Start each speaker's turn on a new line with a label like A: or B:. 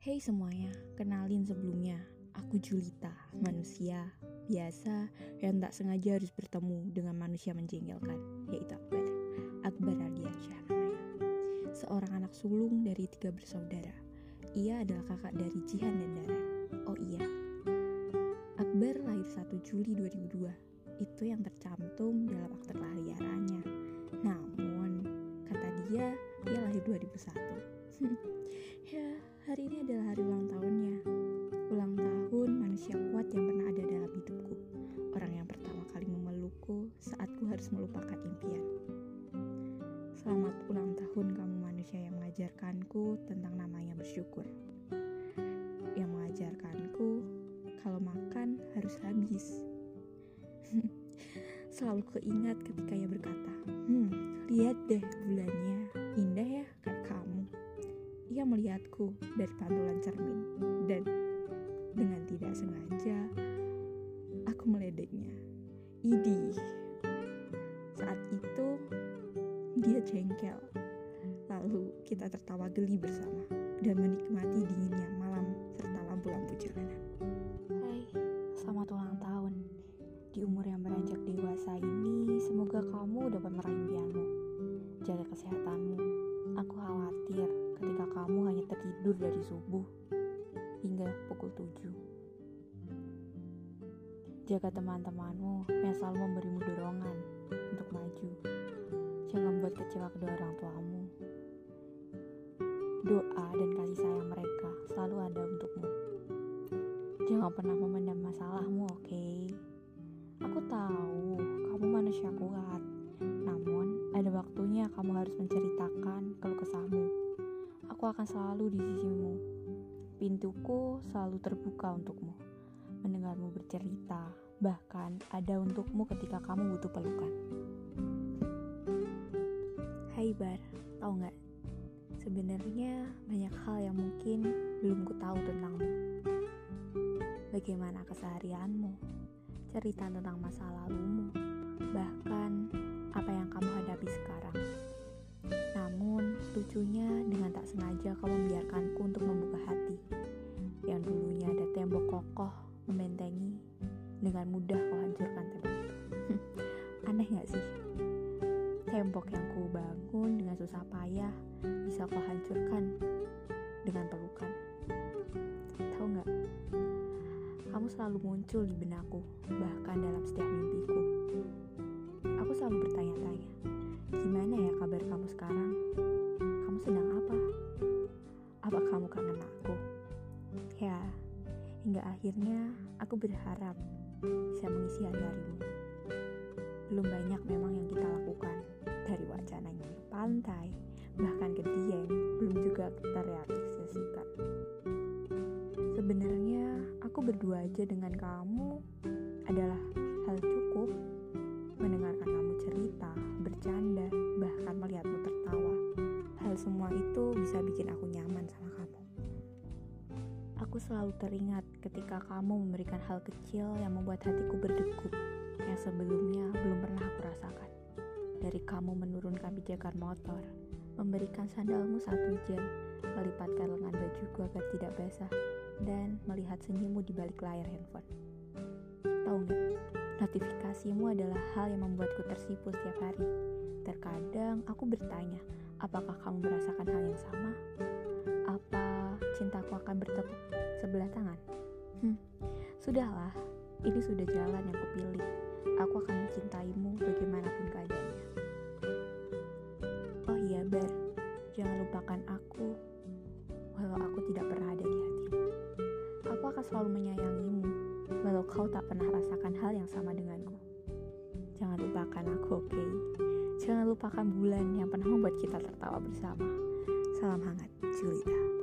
A: Hey semuanya, kenalin sebelumnya, aku Julita, manusia biasa yang tak sengaja harus bertemu dengan manusia menjengkelkan, yaitu Akbar. Akbar Radiansyah namanya. Seorang anak sulung dari tiga bersaudara. Ia adalah kakak dari Jihan dan Daran. Oh iya, Akbar lahir 1 Juli 2002. Itu yang tercantum dalam akte kelahirannya. Namun, kata dia, dia lahir 2001. ya, hari ini adalah hari ulang tahunnya. Ulang tahun manusia kuat yang pernah ada dalam hidupku. Orang yang pertama kali memelukku saat ku harus melupakan impian. Selamat ulang tahun kamu manusia yang mengajarkanku tentang namanya bersyukur. Yang mengajarkanku kalau makan harus habis. Selalu keingat ketika ia berkata, Hmm, lihat deh bulannya, indah ya. Ia melihatku dari pantulan cermin dan dengan tidak sengaja aku meledeknya. Idi. Saat itu dia jengkel. Lalu kita tertawa geli bersama dan menikmati dinginnya malam serta lampu-lampu jalanan. Hai, selamat ulang tahun. Di umur yang beranjak dewasa ini, semoga kamu dapat meraih impianmu. Jaga kesehatanmu. Tertidur dari subuh hingga pukul 7. Jaga teman-temanmu yang selalu memberimu dorongan untuk maju. Jangan membuat kecewa kedua orang tuamu. Doa dan kasih sayang mereka selalu ada untukmu. Jangan pernah memendam masalahmu, oke? Okay? Aku tahu kamu manusia kuat, namun ada waktunya kamu harus menceritakan keluh kesahmu. Aku akan selalu di sisimu. Pintuku selalu terbuka untukmu. Mendengarmu bercerita, bahkan ada untukmu ketika kamu butuh pelukan. Hai Bar, tau nggak? Sebenarnya banyak hal yang mungkin belum ku tahu tentangmu. Bagaimana keseharianmu? Cerita tentang masa lalumu, bahkan apa yang kamu hadapi sekarang. Sengaja kau membiarkanku untuk membuka hati. Yang dulunya ada tembok kokoh membentengi, dengan mudah kau hancurkan tembok itu. Aneh gak sih? Tembok yang ku bangun dengan susah payah bisa kau hancurkan dengan pelukan. Tahu nggak? Kamu selalu muncul di benakku, bahkan dalam setiap kangen aku? Ya, hingga akhirnya aku berharap bisa mengisi hari-harimu. Belum banyak memang yang kita lakukan, dari wacananya ke pantai, bahkan ke Dieng, belum juga kita realisasikan. Sebenarnya aku berdua aja dengan kamu adalah hal cukup mendengarkan kamu cerita, bercanda, bahkan melihatmu tertawa. Hal semua itu bisa bikin aku nyaman. Selalu teringat ketika kamu memberikan hal kecil yang membuat hatiku berdegup yang sebelumnya belum pernah aku rasakan. Dari kamu menurunkan pijakan motor, memberikan sandalmu satu jam, melipatkan lengan bajuku agar tidak basah, dan melihat senyummu di balik layar handphone. Tahu nggak? Notifikasimu adalah hal yang membuatku tersipu setiap hari. Terkadang aku bertanya, apakah kamu merasakan hal yang sama? Cintaku akan bertepuk sebelah tangan? Hmm, sudahlah, ini sudah jalan yang kupilih. Aku akan mencintaimu bagaimanapun keadaannya. Oh iya, Bar, jangan lupakan aku, walau aku tidak pernah ada di hatimu. Aku akan selalu menyayangimu, walau kau tak pernah rasakan hal yang sama denganku. Jangan lupakan aku, oke? Okay? Jangan lupakan bulan yang pernah membuat kita tertawa bersama. Salam hangat, Julita.